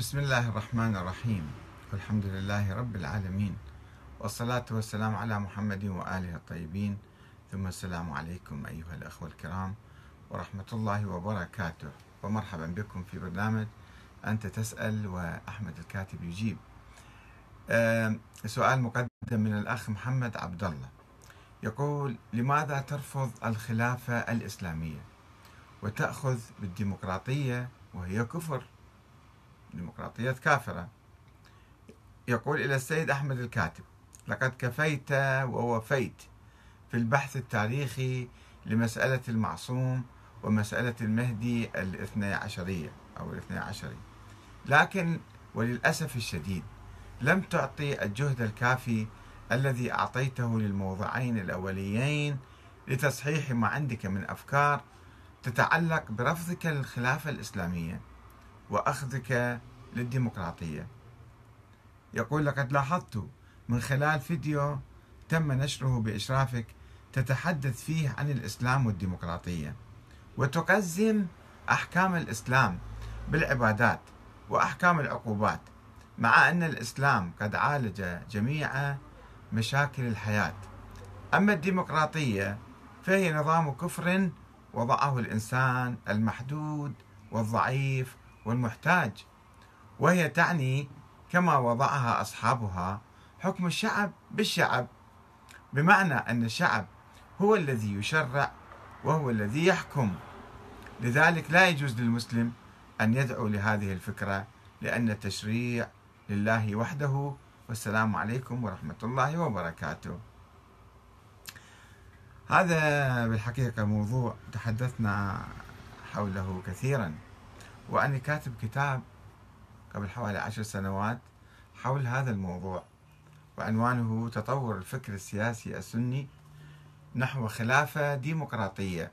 بسم الله الرحمن الرحيم. والحمد لله رب العالمين. والصلاة والسلام على محمد وآله الطيبين. ثم السلام عليكم أيها الأخوة الكرام ورحمة الله وبركاته. ومرحبا بكم في برنامج أنت تسأل وأحمد الكاتب يجيب. سؤال مقدم من الأخ محمد عبد الله. يقول لماذا ترفض الخلافة الإسلامية وتأخذ بالديمقراطية وهي كفر؟ ديمقراطية كافرة. يقول إلى السيد أحمد الكاتب لقد كفيت ووفيت في البحث التاريخي لمسألة المعصوم ومسألة المهدي الاثنى عشرية أو الاثنى عشري. لكن وللأسف الشديد لم تعطي الجهد الكافي الذي أعطيته للموضوعين الأوليين لتصحيح ما عندك من أفكار تتعلق برفضك للخلافة الإسلامية وأخذك للديمقراطية. يقول لقد لاحظت من خلال فيديو تم نشره بإشرافك تتحدث فيه عن الإسلام والديمقراطية وتقزم أحكام الإسلام بالعبادات وأحكام العقوبات مع أن الإسلام قد عالج جميع مشاكل الحياة. أما الديمقراطية فهي نظام كفر وضعه الإنسان المحدود والضعيف والمحتاج وهي تعني كما وضعها أصحابها حكم الشعب بالشعب بمعنى أن الشعب هو الذي يشرع وهو الذي يحكم. لذلك لا يجوز للمسلم أن يدعو لهذه الفكرة لأن التشريع لله وحده والسلام عليكم ورحمة الله وبركاته. هذا بالحقيقة موضوع تحدثنا حوله كثيرا وأنا كاتب كتاب قبل حوالي عشر سنوات حول هذا الموضوع وعنوانه تطور الفكر السياسي السني نحو خلافة ديمقراطية.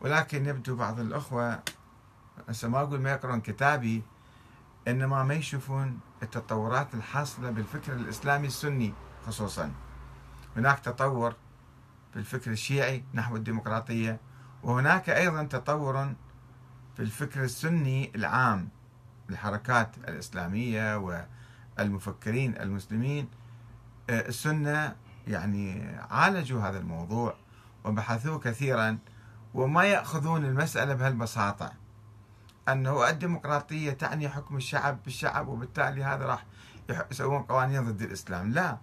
ولكن يبدو بعض الأخوة هسه ما أقول ما يقرون كتابي إنما ما يشوفون التطورات الحاصلة بالفكر الإسلامي السني خصوصا. هناك تطور في الفكر الشيعي نحو الديمقراطية وهناك أيضا تطور في الفكر السني العام. الحركات الإسلامية والمفكرين المسلمين آه، السنة يعني عالجوا هذا الموضوع وبحثوه كثيرا وما يأخذون المسألة بهالبساطة. أنه الديمقراطية تعني حكم الشعب بالشعب وبالتالي هذا راح يسوون قوانين ضد الإسلام. لا.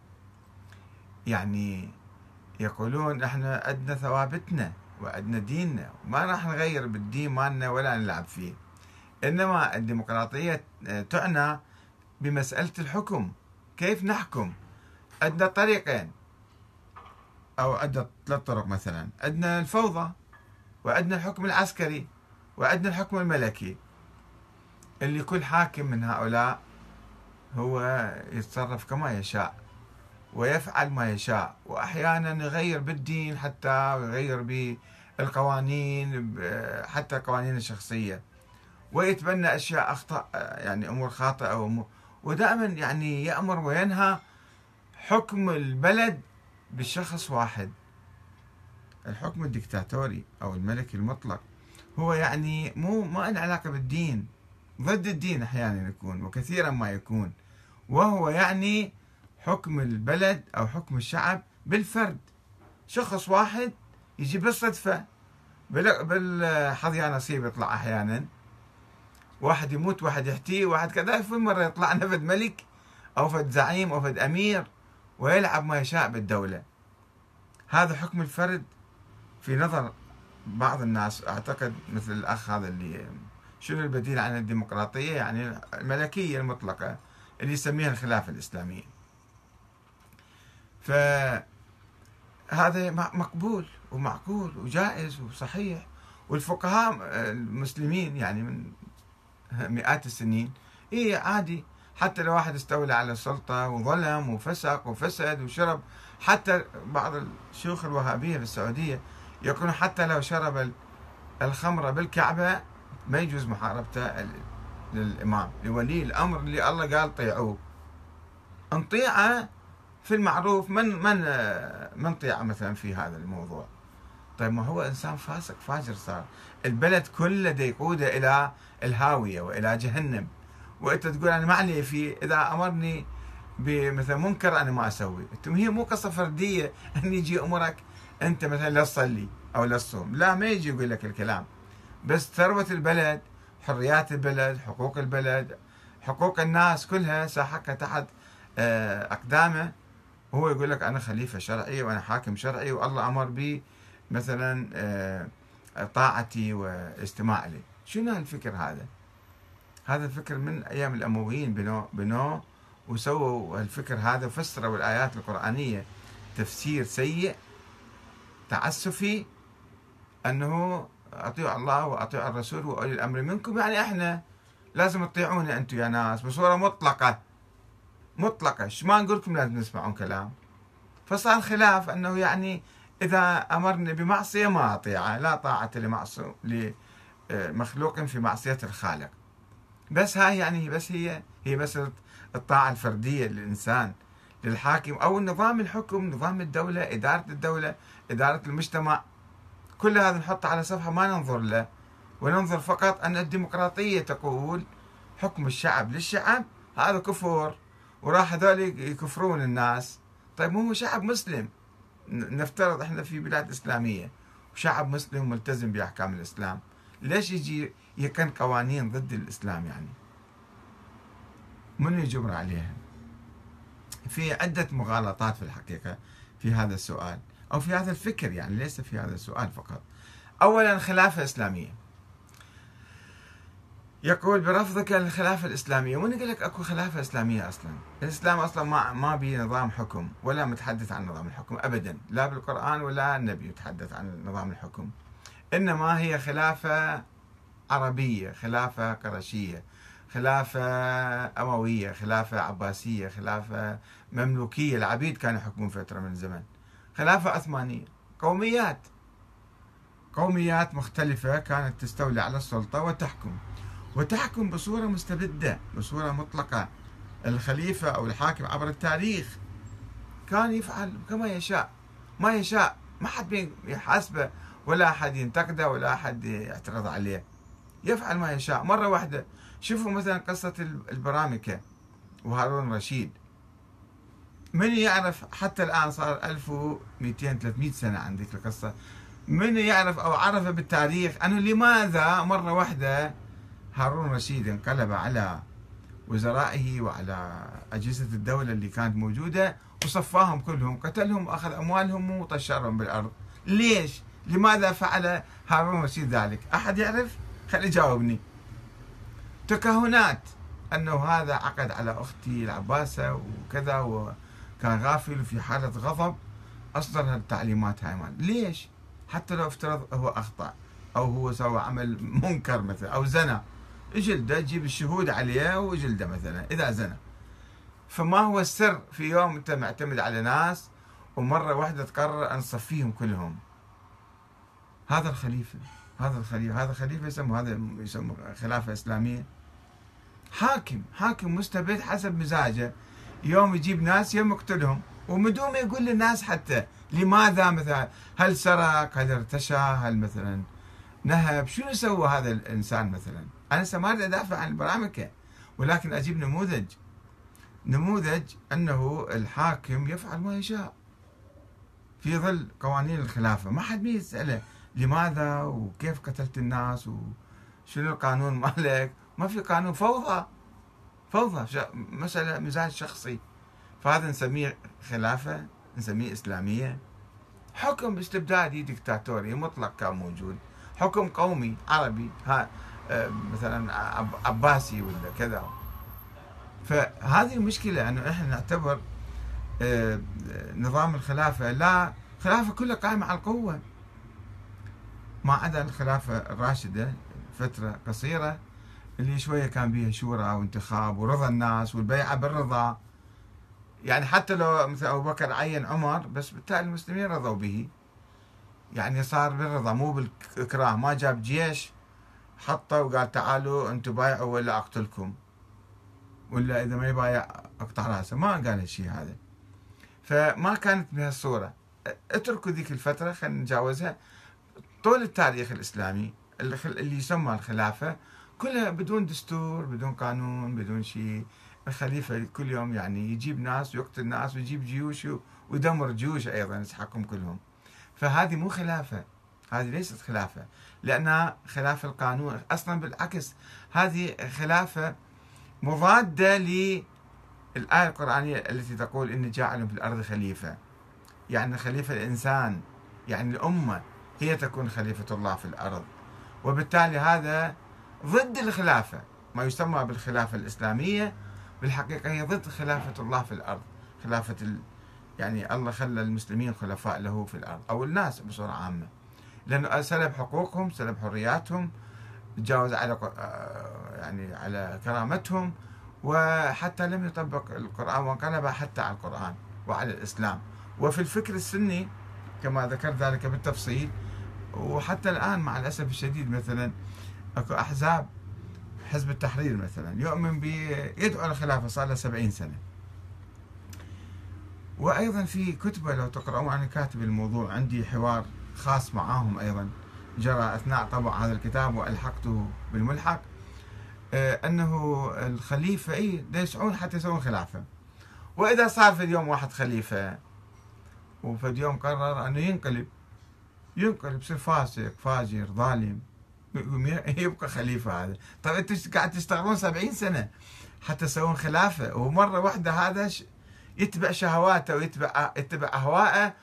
يعني يقولون إحنا عندنا ثوابتنا وعندنا ديننا وما راح نغير بالدين مالنا ولا نلعب فيه. إنما الديمقراطية تعنى بمسألة الحكم. كيف نحكم؟ عندنا طريقين. أو عندنا ثلاث طرق مثلا. عندنا الفوضى وعندنا الحكم العسكري وعندنا الحكم الملكي. اللي كل حاكم من هؤلاء هو يتصرف كما يشاء ويفعل ما يشاء. واحيانا يغير بالدين حتى يغير بالقوانين حتى القوانين الشخصية. ويتبنى أشياء اخطاء يعني أمور خاطئة ودائما يعني يأمر وينهى حكم البلد بشخص واحد. الحكم الدكتاتوري أو الملكي المطلق. هو يعني مو ما له علاقة بالدين. ضد الدين أحيانا يكون وكثيرا ما يكون. وهو يعني حكم البلد أو حكم الشعب بالفرد. شخص واحد يجي بالصدفة بالحظ نصيب يطلع أحيانا. واحد يموت واحد يحتيه واحد كذا في مرة يطلع فد ملك أو فد زعيم أو فد أمير ويلعب ما يشاء بالدولة. هذا حكم الفرد في نظر بعض الناس أعتقد مثل الأخ هذا اللي شنو البديل عن الديمقراطية؟ يعني الملكية المطلقة اللي يسميها الخلافة الإسلامية. فهذا مقبول ومعقول وجائز وصحيح. والفقهاء المسلمين يعني من مئات السنين. اي عادي. حتى لو واحد استولى على السلطة وظلم وفسق وفسد وشرب حتى بعض الشيوخ الوهابية في السعودية يقولون حتى لو شرب الخمرة بالكعبة ما يجوز محاربته للإمام لولي الأمر اللي الله قال طيعوه. انطيعة في المعروف من من من طيع مثلا في هذا الموضوع؟ طيب ما هو إنسان فاسق فاجر صار. البلد كله يقوده إلى الهاوية وإلى جهنم. وأنت تقول أنا ما علي فيه إذا أمرني بمثلا منكر أنا ما أسوي. هي مو قصة فردية إن يجي أمرك أنت مثلا لا تصلي أو لا تصوم. لا ما يجي يقول لك الكلام. بس ثروة البلد حريات البلد حقوق البلد حقوق الناس كلها ساحقها تحت آه، أقدامه. وهو يقول لك أنا خليفة شرعي وأنا حاكم شرعي والله أمر بي مثلا آه، طاعتي واستماع لي. شنو الفكر هذا؟ هذا الفكر من أيام الأمويين بنوه بنوه وسووا الفكر هذا فسروا الآيات القرآنية. تفسير سيء تعسفي أنه أطيعوا الله وأطيعوا الرسول وأولي الأمر منكم. يعني إحنا لازم تطيعونا أنتم يا ناس بصوره مطلقة. مطلقة. إيش ما نقول لكم لازم تسمعون كلام. فصار خلاف أنه يعني إذا أمرني بمعصية ما أطيعه لا لمعصوم لمخلوق في معصية الخالق. بس هاي يعني بس هي هي بس الطاعة الفردية للإنسان للحاكم أو نظام الحكم نظام الدولة إدارة الدولة إدارة المجتمع. كل هذا نحطه على صفحة ما ننظر له وننظر فقط أن الديمقراطية تقول حكم الشعب للشعب هذا كفر وراح هذول يكفرون الناس. طيب هو شعب مسلم. نفترض إحنا في بلاد إسلامية وشعب مسلم ملتزم بأحكام الإسلام ليش يجي يكن قوانين ضد الإسلام يعني؟ من يجبر عليها؟ في عدة مغالطات في الحقيقة في هذا السؤال أو في هذا الفكر يعني ليس في هذا السؤال فقط. اولا خلافة إسلامية. يقول برفضك للخلافة الإسلامية. وين قال لك أكو خلافة إسلامية أصلا؟ الإسلام أصلا ما ما بي نظام حكم ولا متحدث عن نظام الحكم أبدا لا بالقرآن ولا النبي يتحدث عن نظام الحكم. إنما هي خلافة عربية خلافة قرشية خلافة أموية خلافة عباسية خلافة مملوكية. العبيد كانوا يحكمون فترة من الزمن خلافة عثمانية. قوميات. قوميات مختلفة كانت تستولي على السلطة وتحكم. وتحكم بصورة مستبدة بصورة مطلقة. الخليفة أو الحاكم عبر التاريخ كان يفعل كما يشاء. ما يشاء ما حد يحاسبه ولا أحد ينتقده ولا أحد يعترض عليه. يفعل ما يشاء. مرة واحدة شوفوا مثلا قصة البرامكة وهارون رشيد. من يعرف حتى الآن صار 1200 300 سنة عن ذيك القصة. من يعرف أو عرف بالتاريخ أنه لماذا مرة واحدة هارون رشيد انقلب على وزرائه وعلى أجهزة الدولة اللي كانت موجودة وصفاهم كلهم قتلهم وأخذ أموالهم وطشرهم بالأرض ليش؟ لماذا فعل هارون رشيد ذلك؟ أحد يعرف؟ خلي يجاوبني تكهنات أنه هذا عقد على أختي العباسة وكذا وكان غافل وفي حالة غضب أصدر التعليمات هاي مال ليش؟ حتى لو افترض هو أخطأ أو هو سوى عمل منكر مثلا أو زنى جلده تجيب الشهود عليه وجلده مثلا إذا زنى. فما هو السر في يوم أنت معتمد على ناس ومرة واحدة تقرر أن تصفيهم كلهم؟ هذا الخليفة هذا الخليفة هذا خليفة يسمى هذا يسمى خلافة إسلامية. حاكم حاكم مستبد حسب مزاجه. يوم يجيب ناس يوم يقتلهم. ما يقول للناس حتى لماذا مثلا؟ هل سرق؟ هل ارتشى؟ هل مثلا نهب؟ شنو سوى هذا الإنسان مثلا؟ أنا هسه ما اريد ادافع عن البرامكه ولكن أجيب نموذج. نموذج أنه الحاكم يفعل ما يشاء. في ظل قوانين الخلافة ما حد يساله لماذا وكيف قتلت الناس وشنو القانون مالك؟ ما في قانون فوضى. فوضى مسألة مزاج شخصي. فهذا نسميه خلافة نسميه إسلامية. حكم استبدادي دكتاتوري مطلق كان موجود. حكم قومي عربي ها مثلا عباسي ولا كذا. فهذه المشكلة أنه إحنا نعتبر آه، نظام الخلافة لا خلافة كلها قائمة على القوة. ما عدا الخلافة الراشدة فترة قصيرة اللي شوية كان بيها شورى وانتخاب ورضا الناس والبيعة بالرضا. يعني حتى لو مثل أبو بكر عين عمر بس بالتالي المسلمين رضوا به. يعني صار بالرضا مو بالإكراه ما جاب جيش. حطه وقال تعالوا أنتم بايعوا ولا أقتلكم؟ ولا إذا ما يبايع أقطع رأسه. ما قال الشيء هذا. فما كانت بهالصوره اتركوا ذيك الفترة خلينا نتجاوزها. طول التاريخ الإسلامي اللي يسمى الخلافة كلها بدون دستور بدون قانون بدون شيء. الخليفة كل يوم يعني يجيب ناس ويقتل ناس ويجيب جيوش ويدمر جيوش أيضا يسحقهم كلهم. فهذه مو خلافة. هذه ليست خلافة لأنها خلافة القانون أصلا بالعكس هذه خلافة مضادة للآية القرآنية التي تقول إني جاعل في الأرض خليفة. يعني خليفة الإنسان يعني الأمة هي تكون خليفة الله في الأرض. وبالتالي هذا ضد الخلافة ما يسمى بالخلافة الإسلامية بالحقيقة هي ضد خلافة الله في الأرض. خلافة ال... يعني الله خلى المسلمين خلفاء له في الأرض أو الناس بصورة عامة. لأنه سلب حقوقهم سلب حرياتهم تجاوز على آه، يعني على كرامتهم وحتى لم يطبق القرآن وانقلب حتى على القرآن وعلى الإسلام. وفي الفكر السني كما ذكرت ذلك بالتفصيل وحتى الآن مع الأسف الشديد مثلا أكو أحزاب حزب التحرير مثلا يؤمن ب يدعو الخلافة صار له 70 سنة. وأيضا في كتبة لو تقرأون أنا كاتب الموضوع عندي حوار خاص معاهم أيضا. جرى أثناء طبع هذا الكتاب وألحقته بالملحق آه، أنه الخليفة أي يسعون حتى يسوون خلافة. وإذا صار في اليوم واحد خليفة وفي اليوم قرر أنه ينقلب ينقلب يصير فاسق فاجر ظالم يبقى خليفة هذا. طيب أنتم قاعد تشتغلون سبعين سنة حتى تسوون خلافة؟ ومرة واحدة هذا يتبع شهواته ويتبع يتبع أهواءه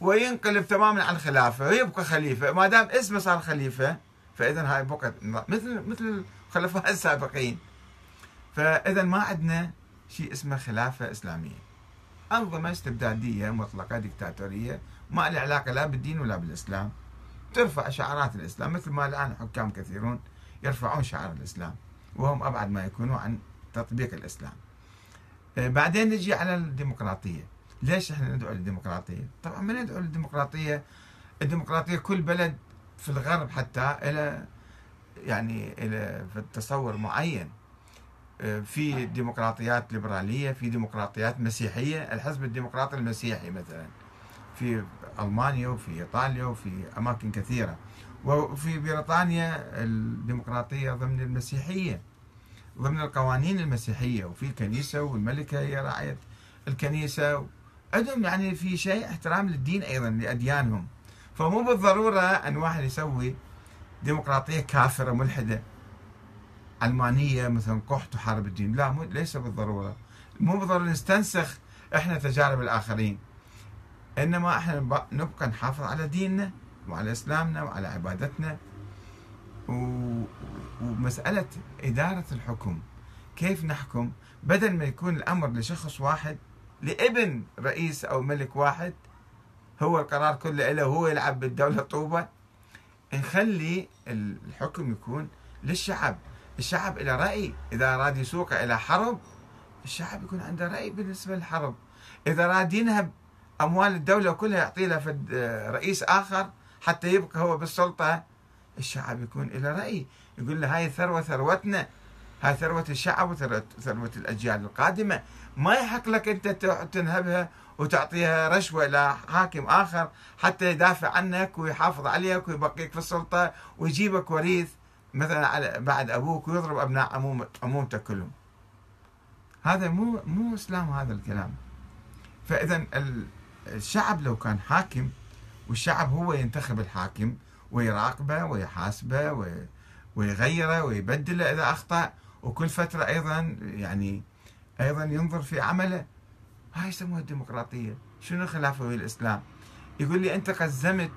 وينقلب تماما عن الخلافة ويبقى خليفة. ما دام اسمه صار خليفة فإذا هاي بقت مثل مثل الخلفاء السابقين. فإذا ما عندنا شيء اسمه خلافة إسلامية. أنظمة استبدادية مطلقة ديكتاتورية ما لها علاقة لا بالدين ولا بالإسلام. ترفع شعارات الإسلام مثل ما الآن حكام كثيرون يرفعون شعار الإسلام وهم أبعد ما يكونوا عن تطبيق الإسلام. آه، بعدين نجي على الديمقراطية. ليش إحنا ندعو للديمقراطية؟ طبعا ما ندعو للديمقراطية. الديمقراطية كل بلد في الغرب حتى إلى يعني إلى في تصور معين. آه، في ديمقراطيات ليبرالية في ديمقراطيات مسيحية الحزب الديمقراطي المسيحي مثلا. في ألمانيا وفي إيطاليا وفي أماكن كثيرة. وفي بريطانيا الديمقراطية ضمن المسيحية ضمن القوانين المسيحية. وفي الكنيسة والملكة هي راعية الكنيسة. عندهم يعني في شيء احترام للدين أيضا لأديانهم. فمو بالضرورة أن واحد يسوي ديمقراطية كافرة ملحدة علمانية مثلا قحط تحارب الدين. لا مو ليس بالضرورة. مو بالضرورة نستنسخ إحنا تجارب الآخرين. إنما إحنا نبقى نحافظ على ديننا وعلى إسلامنا وعلى عبادتنا. ومسألة إدارة الحكم كيف نحكم؟ بدل ما يكون الأمر لشخص واحد لابن رئيس أو ملك واحد هو القرار كله له هو يلعب بالدولة طوبة. نخلي الحكم يكون للشعب. الشعب له رأي. إذا أراد يسوقه إلى حرب الشعب يكون عنده رأي بالنسبة للحرب. إذا أراد ينهب أموال الدولة كلها يعطي لها رئيس آخر حتى يبقى هو بالسلطة الشعب يكون له رأي. يقول له هاي الثروة ثروتنا. هاي ثروة الشعب وثروة الأجيال القادمة. ما يحق لك أنت تنهبها وتعطيها رشوة إلى حاكم آخر حتى يدافع عنك ويحافظ عليك ويبقيك في السلطة ويجيبك وريث مثلا على بعد أبوك ويضرب أبناء عموم عمومتك كلهم. هذا مو مو إسلام هذا الكلام. فإذا الشعب لو كان حاكم والشعب هو ينتخب الحاكم ويراقبه ويحاسبه ويغيره ويبدله إذا أخطأ وكل فترة أيضا يعني أيضا ينظر في عمله هاي يسموها الديمقراطية. شنو خلافه الإسلام؟ يقول لي أنت قزمت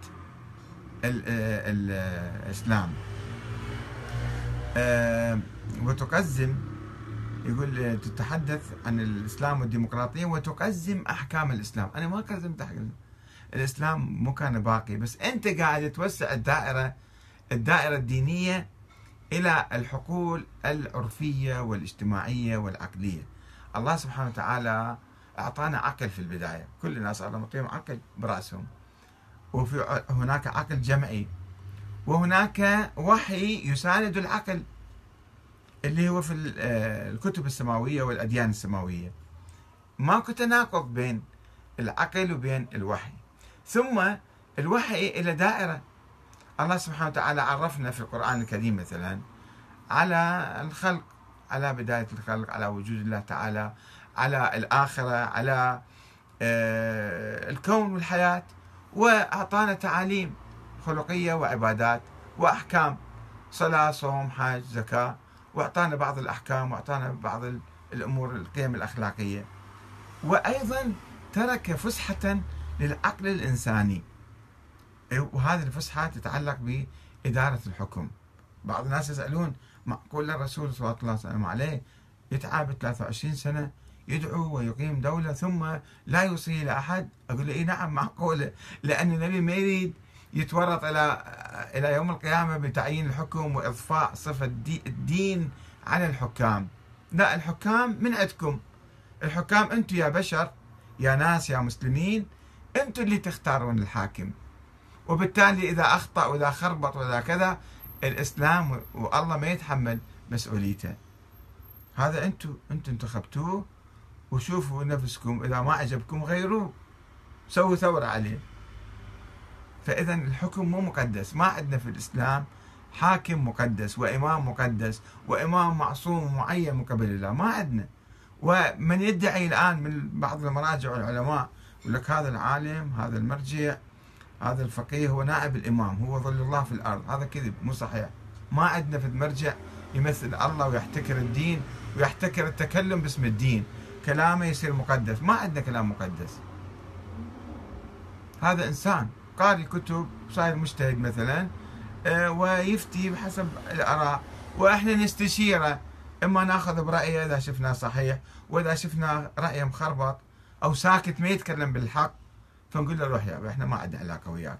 الإسلام. آه، وتقزم يقول تتحدث عن الإسلام والديمقراطية وتقزم أحكام الإسلام. أنا ما قزمت أحكام الإسلام مو كان باقي بس أنت قاعد توسع الدائرة الدائرة الدينية إلى الحقول العرفية والاجتماعية والعقلية. الله سبحانه وتعالى أعطانا عقل في البداية. كل الناس الله معطيهم عقل برأسهم. وفي هناك عقل جمعي. وهناك وحي يساند العقل اللي هو في آه، الكتب السماوية والأديان السماوية. ماكو تناقض بين العقل وبين الوحي. ثم الوحي إلى دائرة. الله سبحانه وتعالى عرفنا في القرآن الكريم مثلا على الخلق على بداية الخلق على وجود الله تعالى على الآخرة على آه، الكون والحياة وأعطانا تعاليم خلقية وعبادات وأحكام صلاة صوم حج زكاة وأعطانا بعض الأحكام وأعطانا بعض الأمور القيم الأخلاقية. وأيضا ترك فسحة للعقل الإنساني. وهذه الفسحة تتعلق بإدارة الحكم. بعض الناس يسألون معقول الرسول صلى الله عليه وسلم عليه يتعب 23 سنة يدعو ويقيم دولة ثم لا يوصي إلى أحد؟ أقول له إيه نعم معقولة. لأن النبي ما يريد يتورط إلى إلى يوم القيامة بتعيين الحكم وإضفاء صفة الدين على الحكام. لا الحكام من عندكم. الحكام أنتم يا بشر يا ناس يا مسلمين أنتم اللي تختارون الحاكم. وبالتالي إذا أخطأ وإذا خربط وإذا كذا الإسلام والله ما يتحمل مسؤوليته. هذا أنتم أنتم انتخبتوه وشوفوا نفسكم إذا ما عجبكم غيروه. سووا ثورة عليه. فإذا الحكم مو مقدس. ما عندنا في الإسلام حاكم مقدس وإمام مقدس وإمام معصوم معين من قبل الله. ما عندنا. ومن يدعي الآن من بعض المراجع والعلماء يقول لك هذا العالم هذا المرجع هذا الفقيه هو نائب الإمام هو ظل الله في الأرض. هذا كذب مو صحيح. ما عندنا في المرجع يمثل الله ويحتكر الدين ويحتكر التكلم باسم الدين. كلامه يصير مقدس. ما عندنا كلام مقدس. هذا إنسان قاري كتب صاير مجتهد مثلا آه، ويفتي بحسب الآراء. وإحنا نستشيره. إما ناخذ برأيه إذا شفناه صحيح وإذا شفنا رأيه مخربط أو ساكت ما يتكلم بالحق. فنقول له روح يا إحنا ما عندنا علاقة وياك.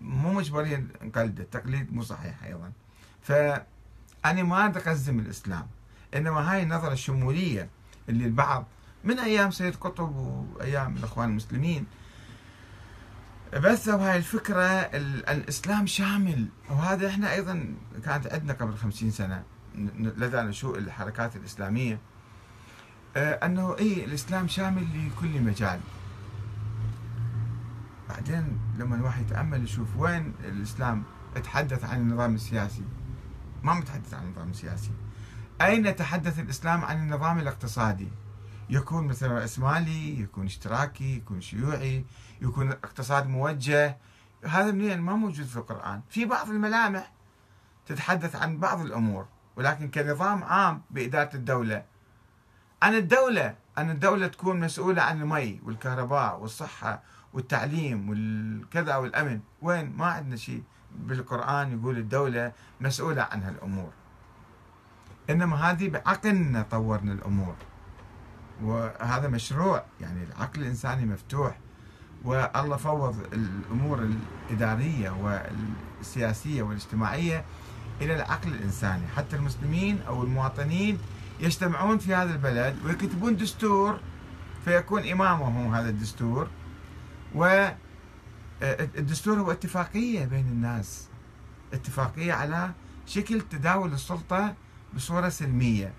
مو مجبرين نقلده التقليد مو صحيح أيضا. فأنا ما أقزم الإسلام إنما هاي النظرة الشمولية اللي البعض من أيام سيد قطب وأيام الإخوان المسلمين. بثوا هاي الفكرة الإسلام شامل. وهذا إحنا أيضا كانت عندنا قبل خمسين سنة لدى نشوء الحركات الإسلامية. آه، أنه إيه الإسلام شامل لكل مجال. بعدين لما الواحد يتأمل يشوف وين الإسلام تحدث عن النظام السياسي. ما متحدث عن النظام السياسي. أين تحدث الإسلام عن النظام الاقتصادي؟ يكون مثلا رأسمالي يكون اشتراكي يكون شيوعي يكون اقتصاد موجه. هذا منين؟ ما موجود في القرآن. في بعض الملامح تتحدث عن بعض الأمور ولكن كنظام عام بإدارة الدولة. عن الدولة أن الدولة تكون مسؤولة عن المي والكهرباء والصحة والتعليم والكذا والأمن. وين؟ ما عندنا شيء. بالقرآن يقول الدولة مسؤولة عن هالأمور. إنما هذه بعقلنا طورنا الأمور. وهذا مشروع. يعني العقل الإنساني مفتوح. والله فوض الأمور الإدارية والسياسية والاجتماعية إلى العقل الإنساني. حتى المسلمين أو المواطنين يجتمعون في هذا البلد ويكتبون دستور فيكون إمامهم هذا الدستور. والدستور هو اتفاقية بين الناس. اتفاقية على شكل تداول السلطة بصورة سلمية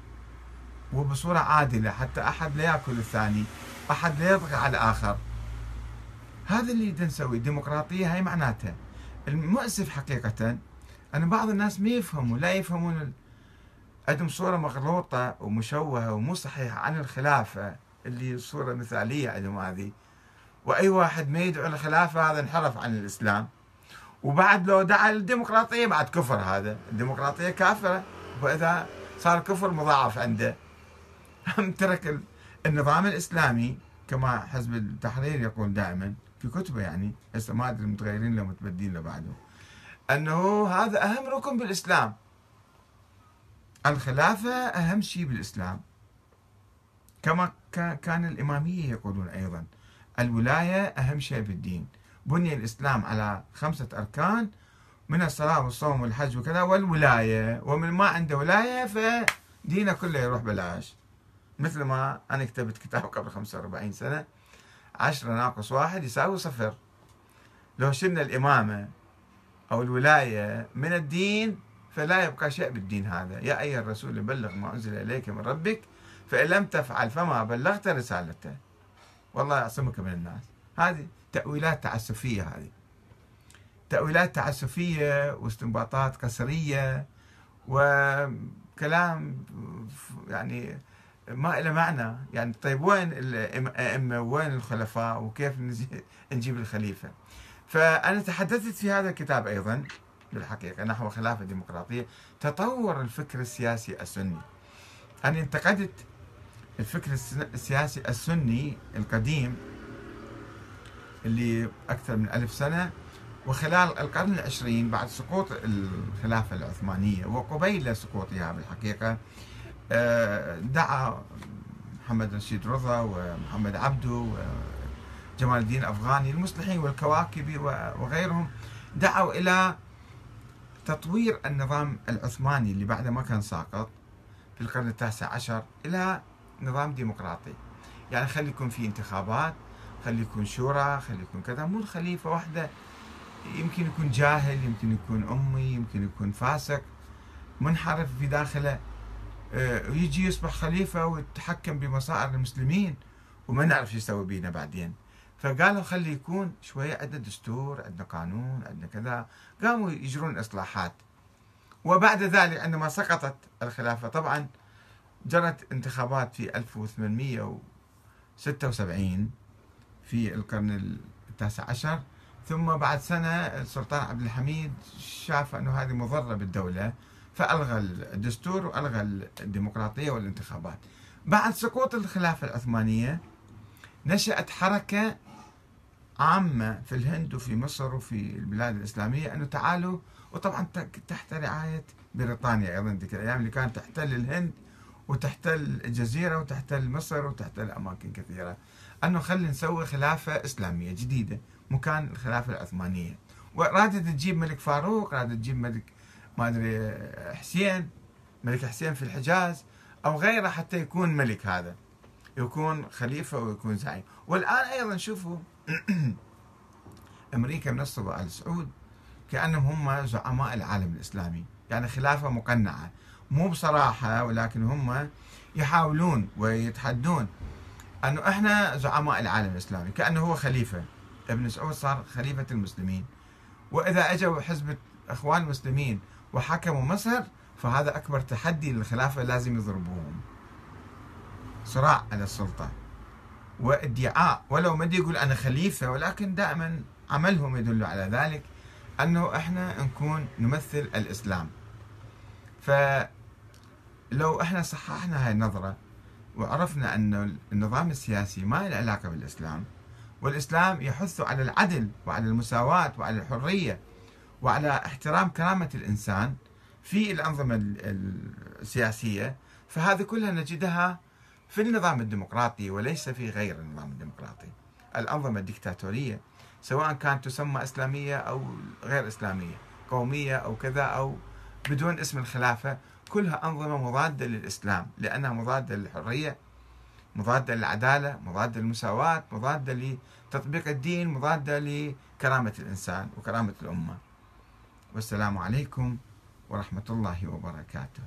وبصورة عادلة حتى أحد لا يأكل الثاني أحد لا يطغى على الآخر. هذا اللي نسوي الديمقراطية هاي معناتها. المؤسف حقيقة أن بعض الناس ما يفهموا لا يفهمون عندهم صورة مغلوطة ومشوهة ومو صحيحة عن الخلافة اللي صورة مثالية عندهم هذه. وأي واحد ما يدعو الخلافة هذا انحرف عن الإسلام. وبعد لو دعا للديمقراطية بعد كفر هذا. الديمقراطية كافرة. وإذا صار كفر مضاعف عنده. هم ترك النظام الإسلامي كما حزب التحرير يقول دائما في كتبه يعني هسه ما أدري متغيرين لو متبدين له بعده. أنه هذا أهم ركن بالإسلام. الخلافة أهم شيء بالإسلام. كما كان الإمامية يقولون أيضا. الولاية أهم شيء بالدين. بني الإسلام على خمسة أركان من الصلاة والصوم والحج وكذا والولاية. ومن ما عنده ولاية فدينه كله يروح بلاش مثل ما أنا كتبت كتاب قبل 45 سنة عشرة ناقص واحد يساوي صفر. لو شلنا الإمامة أو الولاية من الدين فلا يبقى شيء بالدين هذا. يا أيها الرسول بلغ ما أنزل إليك من ربك فإن لم تفعل فما بلغت رسالته. والله يعصمك من الناس. هذه تأويلات تعسفية هذه. تأويلات تعسفية واستنباطات قسرية وكلام يعني ما له معنى. يعني طيب وين الأئمة؟ وين الخلفاء؟ وكيف نجيب الخليفة؟ فأنا تحدثت في هذا الكتاب أيضا بالحقيقة نحو خلافة ديمقراطية تطور الفكر السياسي السني. أنا انتقدت الفكر السياسي السني القديم اللي أكثر من ألف سنة وخلال القرن العشرين بعد سقوط الخلافة العثمانية وقبيل سقوطها بالحقيقة آه، دعا محمد رشيد رضا ومحمد عبدو وجمال الدين الأفغاني المصلحين والكواكبي وغيرهم دعوا إلى تطوير النظام العثماني اللي بعده ما كان ساقط في القرن التاسع عشر إلى نظام ديمقراطي. يعني خلي يكون في انتخابات خلي يكون شورى خلي يكون كذا. مو الخليفة واحدة يمكن يكون جاهل يمكن يكون أمي يمكن يكون فاسق. منحرف في داخله. آه، ويجي يصبح خليفة ويتحكم بمصائر المسلمين. وما نعرف شو يسوي بينا بعدين. فقالوا خلي يكون شوية عندنا دستور عندنا قانون عندنا كذا. قاموا يجرون إصلاحات. وبعد ذلك عندما سقطت الخلافة طبعا جرت انتخابات في 1876 في القرن التاسع عشر ثم بعد سنة السلطان عبد الحميد شاف أنه هذه مضرة بالدولة فألغى الدستور وألغى الديمقراطية والانتخابات. بعد سقوط الخلافة العثمانية نشأت حركة عامة في الهند وفي مصر وفي البلاد الإسلامية أنه تعالوا وطبعا تحت رعاية بريطانيا أيضا ذيك الأيام اللي كانت تحتل الهند وتحتل الجزيرة وتحتل مصر وتحتل أماكن كثيرة. أنه خلينا نسوي خلافة إسلامية جديدة مكان الخلافة العثمانية. ورادت تجيب ملك فاروق رادت تجيب ملك ما أدري حسين ملك حسين في الحجاز أو غيره حتى يكون ملك هذا. يكون خليفة ويكون زعيم. والآن أيضا شوفوا أمريكا منصبة آل سعود كأنهم هم زعماء العالم الإسلامي. يعني خلافة مقنعة. مو بصراحة ولكن هم يحاولون ويتحدون أنه إحنا زعماء العالم الإسلامي كأنه هو خليفة. ابن سعود صار خليفة المسلمين. وإذا أجوا حزب إخوان المسلمين وحكموا مصر فهذا أكبر تحدي للخلافة لازم يضربوهم. صراع على السلطة وادعاء. ولو ما يقول أنا خليفة ولكن دائما عملهم يدل على ذلك أنه إحنا نكون نمثل الإسلام. فلو إحنا صححنا هاي النظرة وعرفنا أن النظام السياسي ما له علاقة بالإسلام والإسلام يحث على العدل وعلى المساواة وعلى الحرية وعلى احترام كرامة الإنسان في الأنظمة السياسية فهذه كلها نجدها في النظام الديمقراطي وليس في غير النظام الديمقراطي. الأنظمة الدكتاتورية سواء كانت تسمى إسلامية أو غير إسلامية قومية أو كذا أو بدون اسم الخلافة. كلها أنظمة مضادة للإسلام لأنها مضادة للحرية مضادة للعدالة مضادة للمساواة مضادة لتطبيق الدين مضادة لكرامة الإنسان وكرامة الأمة. والسلام عليكم ورحمة الله وبركاته.